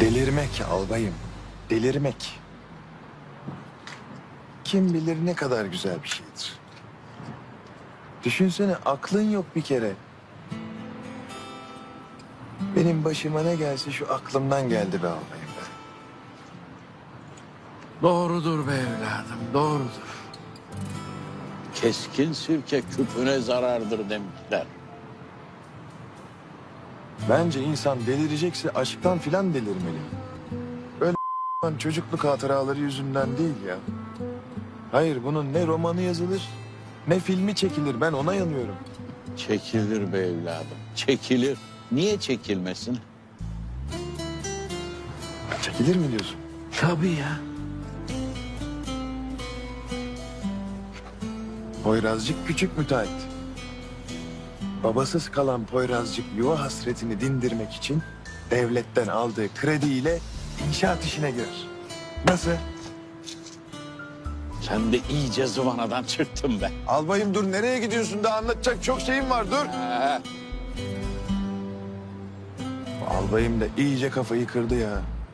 Delirmek albayım. Delirmek. Kim bilir ne kadar güzel bir şeydir. Düşünsene aklın yok bir kere. Benim başıma ne gelse şu aklımdan geldi be albayım be. Doğrudur be evladım, doğrudur. Keskin sirke küpüne zarardır demişler. Bence insan delirecekse aşktan filan delirmeli. Böyle çocukluk hatıraları yüzünden değil ya. Hayır bunun ne romanı yazılır ne filmi çekilir ben ona yanıyorum. Çekilir be evladım, çekilir. Niye çekilmesin? Çekilir mi diyorsun? Tabii ya. Poyrazcık küçük müteahhit. Babasız kalan Poyrazcık yuva hasretini dindirmek için devletten aldığı krediyle inşaat işine girer. Nasıl? Sen de iyice zıvanadan çıktın be. Albayım dur nereye gidiyorsun daha anlatacak çok şeyim var dur. He, Albayım da iyice kafayı kırdı ya.